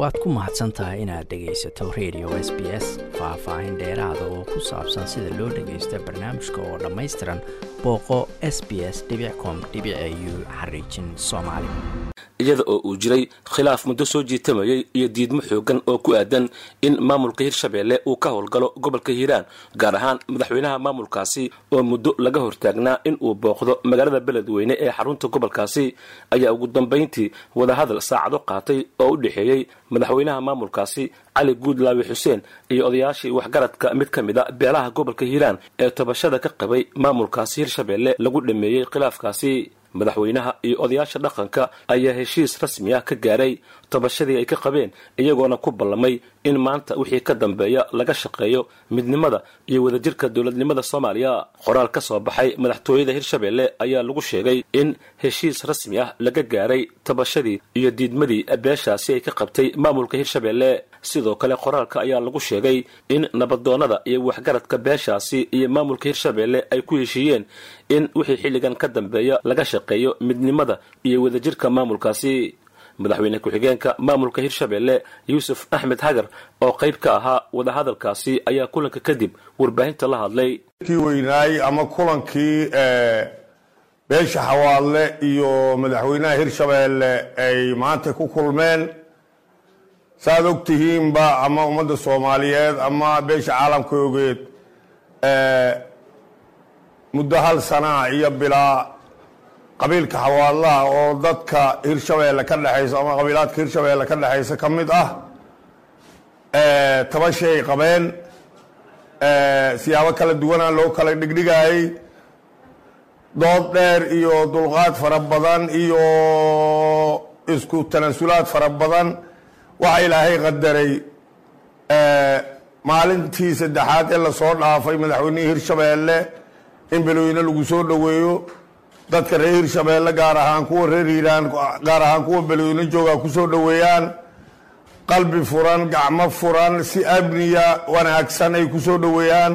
waad ku mahadsan tahay inaad dhegaysato radio s b s faah-faahin dheeraada oo ku saabsan sida loo dhagaysto barnaamijka oo dhammaystiran booqo s b s com u xariijin soomaali. Iyada oo uu jiray khilaaf muddo soo jiitamayay iyo diidmo xoogan oo ku aadan in maamulka hirshabeelle uu ka howlgalo gobolka hiiraan gaar ahaan madaxweynaha maamulkaasi oo muddo laga hortaagnaa in uu booqdo magaalada beledweyne ee xarunta gobolkaasi. Ayaa ugu dambayntii wadahadal saacado qaatay oo u dhexeeyey madaxweynaha maamulkaasi cali guudlaawi xuseen iyo odayaashii waxgaradka mid ka mid a beelaha gobolka hiiraan ee tabashada ka qabay maamulkaasi hirshabeelle lagu dhameeyey khilaafkaasi madaxweynaha iyo odayaasha dhaqanka ayaa heshiis rasmi ah ka gaaray tabashadii ay ka qabeen iyagoona ku ballamay in maanta wixii ka dambeeya laga shaqeeyo midnimada iyo wadajirka dowladnimada soomaaliya. Qoraal ka soo baxay madaxtooyada hirshabeelle ayaa lagu sheegay in heshiis rasmi ah laga gaaray tabashadii iyo diidmadii beeshaasi ay ka qabtay maamulka hirshabeelle sidoo kale qoraalka ayaa lagu sheegay in nabadoonnada iyo waxgaradka beeshaasi iyo maamulka hirshabeelle ay ku heshiiyeen in wixii xilligan ka dambeeya laga shaqeeyo midnimada iyo wadajirka maamulkaasi. Madaxweyne ku-xigeenka maamulka hirshabeelle yuusuf axmed hagar oo qayb ka ahaa wadahadalkaasi ayaa kulanka kadib warbaahinta la hadlay. Kii weynaay ama kulankii beesha xawaadle iyo madaxweynaha hirshabeelle ay maanta ku kulmeen saaad og tihiinba ama ummadda soomaaliyeed ama beesha caalamka ogeed muddo hal sanaa iyo bilaa qabiilka xawaadlaha oo dadka hirshabeelle ka dhexaysa ama qabiilaadka hirshabeelle ka dhexaysa ka mid ah tabashay qabeen siyaabo kala duwanaa loo kala dhigdhigayay dood dheer iyo dulqaad fara badan iyo isku tanasulaad fara badan waxaa ilaahay qadaray maalintii saddexaad ee la soo dhaafay madaxweynihii hirshabeelle in beledweyne lagu soo dhoweeyo. Dadka reer hirshabeelle gaar ahaan kuwa reer hiiraan gaar ahaan kuwa beledweyne jooga ku soo dhoweeyaan. Qalbi furan gacmo furan si amniya wanaagsan ay ku soo dhoweeyaan.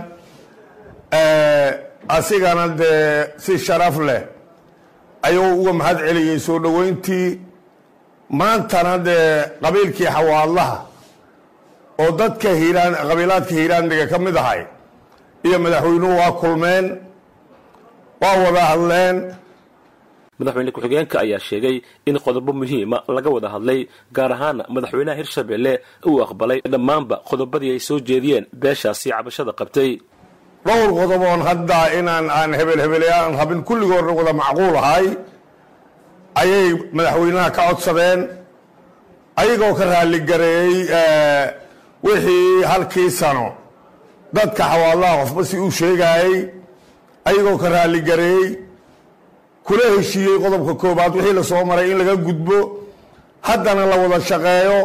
Asigana dee si sharaf leh ayuu uga mahad celiyey soo dhoweyntii maantana dee qabiilkii xawaadlaha oo dadka hiiraan qabiilaadka hiiraandiga ka mid ahay iyo madaxweynuhu waa kulmeen waa wada hadleen. Madaxweyne ku-xigeenka ayaa sheegay in qodobo muhiima laga wada hadlay gaar ahaana madaxweynaha hirshabeelle uu aqbalay dhammaanba qodobadii ay soo jeediyeen beeshaasi cabashada qabtay. Dhowr qodoboon hadda inaan aan hebel hebeleyaan rabin kulligoodna wada macquul ahay ayay madaxweynaha ka codsadeen ayagoo ka raaligareeyey wixii halkii sano. Dadka xawaadlaha qofba si uu sheegaayey ayagoo ka raaligareeyey kula heshiiyey qodobka koobaad wixii la soo maray in laga gudbo. Haddana la wada shaqeeyo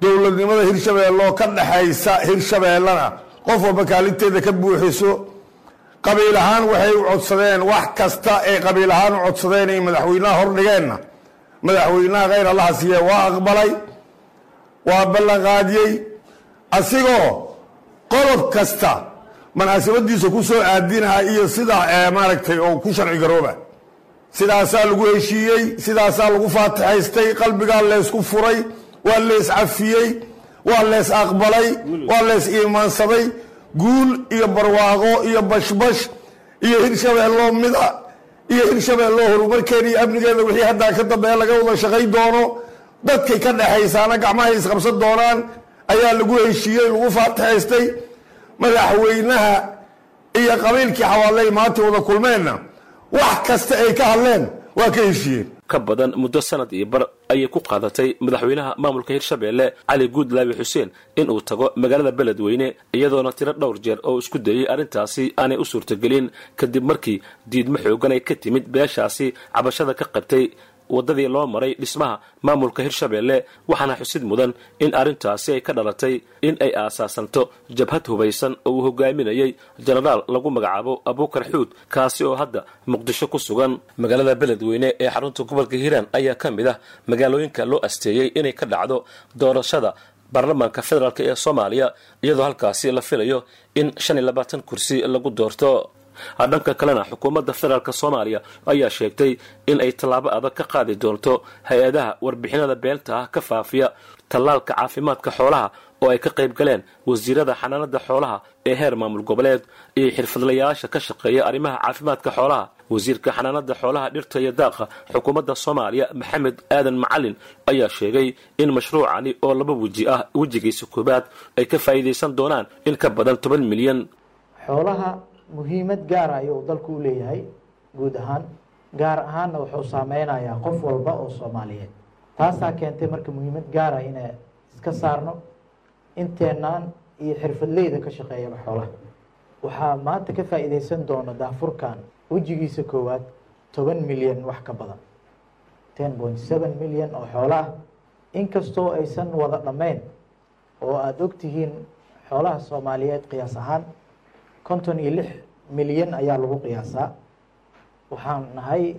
dowladnimada hirshabeelle oo ka dhexaysa hirshabeellena qof walba kaalinteeda ka buuxiso qabiil ahaan waxay u codsadeen wax kasta ay qabiil ahaan u codsadeen ay madaxweynaha hordhigeenna madaxweynaha khayr allaha siiye waa aqbalay waa ballanqaadiyey asigoo qodob kasta munaasabadiisa ku soo aadinaha iyo sida maaragtay oo ku sharci garooba. Sidaasaa lagu heshiiyey sidaasaa lagu faatixaystay qalbigaa leysku furay waa lees cafiyey waa lees aqbalay waa lees iimaansaday guul iyo barwaaqo iyo bashbash iyo hirshabeelloo mida iyo hirshabeelloo horumarkeeda iyo amnigeeda wixii haddaa ka dambeeya laga wada shaqay doono dadkay ka dhexaysaana gacmahay isqabsan doonaan ayaa lagu heshiiyey lagu faatixaystay madaxweynaha iyo qabiilkii xawaaley maanta wada kulmeenna. Wax kasta ay ka hadleen waa ka heshiiyeen ka badan muddo sanad iyo bar ayay ku qaadatay madaxweynaha maamulka hirshabeelle cali guudlaawi xuseen in uu tago magaalada beledweyne iyadoona tiro dhowr jeer oo isku dayey arrintaasi aanay u suurtagelin. Kadib markii diidmo xoogan ay ka timid beeshaasi cabashada ka qabtay waddadii loo maray dhismaha maamulka hirshabeelle waxaana xusid mudan in arrintaasi ay ka dhalatay in ay aasaasanto jabhad hubaysan oo uu hogaaminayay jenaraal lagu magacaabo abuukar xuud kaasi oo hadda muqdisho ku sugan. Magaalada beledweyne ee xarunta gobolka hiiraan ayaa ka mid ah magaalooyinka loo asteeyey inay ka dhacdo doorashada baarlamaanka federaalk ee soomaaliya iyadoo halkaasi la filayo in shan iyo labaatan kursi lagu doorto dhanka kalena xukuumadda federaalk soomaaliya ayaa sheegtay in ay tallaabo adag ka qaadi doonto hay'adaha warbixinada beenta ah ka faafiya tallaalka caafimaadka xoolaha oo ay ka qayb galeen wasiirada xanaanada xoolaha ee heer maamul goboleed iyo xirfadlayaasha ka shaqeeya arrimaha caafimaadka xoolaha. Wasiirka xanaanada xoolaha dhirta iyo daaqa xukuumadda soomaaliya maxamed aadan macalin ayaa sheegay in mashruucani oo laba weji ah wejigiisa koobaad ay ka faa'iidaysan doonaan in ka badan toban milyan. Xoolaha muhiimad gaara ayuu dalku u leeyahay guud ahaan gaar ahaanna wuxuu saameynayaa qof walba oo soomaaliyeed. Taasaa keentay marka muhiimad gaara inay iska saarno inteenaan iyo xirfadleyda ka shaqeeyaba xoolaha. Waxaa maanta ka faa'iidaysan doona daafurkan wejigiisa koowaad toban milyan wax ka badan. Ten point seven milyan oo xoolo ah inkastoo aysan wada dhammayn oo aada ogtihiin xoolaha soomaaliyeed qiyaas ahaan konton iyo lix milyan ayaa lagu qiyaasaa. Waxaan nahay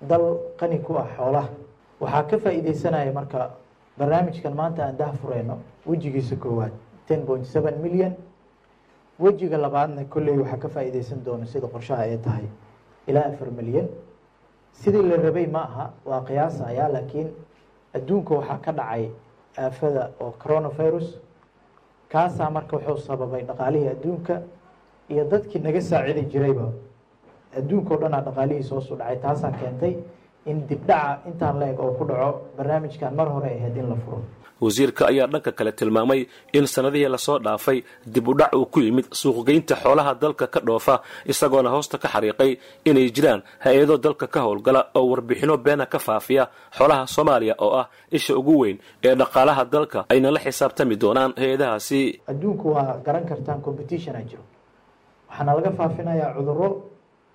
dal qani ku ah xoolaha. Waxaa ka faa'iideysanaya marka barnaamijkan maanta aan daha fureyno wejigiisa koowaad ten point seven milyan. Wejiga labaadna kolley waxaa ka faa'iideysan doona sida qorshaha ay tahay ilaa afar milyan. Sidii la rabay ma aha waa qiyaasayaa laakiin adduunka waxaa ka dhacay aafada oo coronavirus. Kaasaa marka wuxuu sababay dhaqaalihii adduunka iyo dadkii naga saacidi jirayba adduunka o dhanaa dhaqaalihiisa hoosu dhacay taasaa keentay in dibdhaca intaan la-eg oo ku dhaco barnaamijkan mar hore ahayd in la furo. Wasiirka ayaa dhanka kale tilmaamay in sanadihii la soo dhaafay dib u dhac uu ku yimid suuqgeynta xoolaha dalka ka dhoofa isagoona hoosta ka xariiqay inay jiraan hay'ado dalka ka howlgala oo warbixino beena ka faafiya xoolaha soomaaliya oo ah isha ugu weyn ee dhaqaalaha dalka. Ayna la xisaabtami doonaan hay'adahaasi. Adduunku waa garan kartaan competitiona jiro waxaana laga faafinayaa cuduro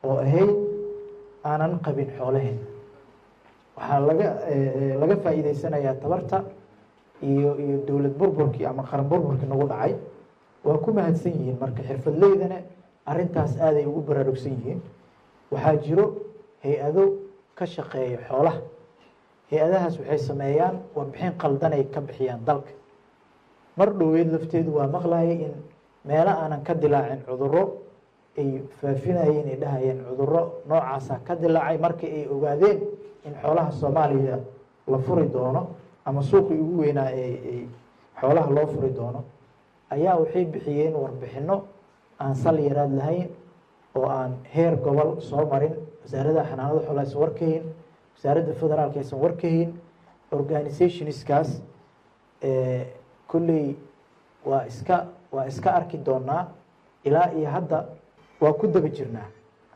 oo ahayd aanan qabin xoolaheen waxaa laga laga faa'iideysanayaa tabarta iyo iyo dowlad burburkii ama qaran burburkii nagu dhacay. Waa ku mahadsan yihiin marka xirfadleydana arintaas aaday ugu baraarugsan yihiin. Waxaa jiro hay'ado ka shaqeeya xoolaha. Hay'adahaas waxay sameeyaan warbixin qaldanay ka bixiyaan dalka. Mar dhoweed lafteedu waa maqlayay in meelo aanan ka dilaacin cuduro ay faafinayeen ay dhahayeen cuduro noocaasa ka dilaacay markii ay ogaadeen in xoolaha soomaaliya la furi doono ama suuqii ugu weynaa ee xoolaha loo furi doono. Ayaa waxay bixiyeen warbixino aan sal yaraad lahayn oo aan heer gobol soo marin. Wasaaradda xanaanada xoolaha aysan warkahayn wasaaradda federaalka aysan warkahayn organizationskaas kolley waa iska waa iska arki doonaa. Ilaa iyo hadda waa ku daba jirnaa.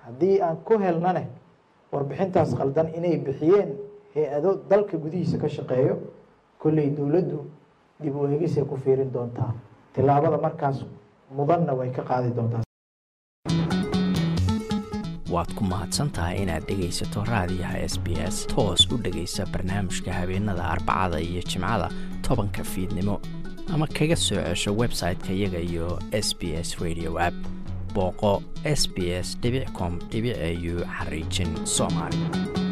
Haddii aan ku helnane warbixintaas qaldan inay bixiyeen hay'ado dalka gudihiisa ka shaqeeyo kolley dowladdu dib u eegisay ku fiirin doontaa. Tillaabada markaas mudanna way ka qaadi doontaa. Waad ku mahadsantahay inaad dhegaysato raadiyaha s b s. Toos u dhegaysa barnaamijka habeenada arbacada iyo jimcada tobanka fiidnimo. Ama kaga soo cesho website-ka iyaga iyo s b s radio app booqo s b s com au xariijin soomaali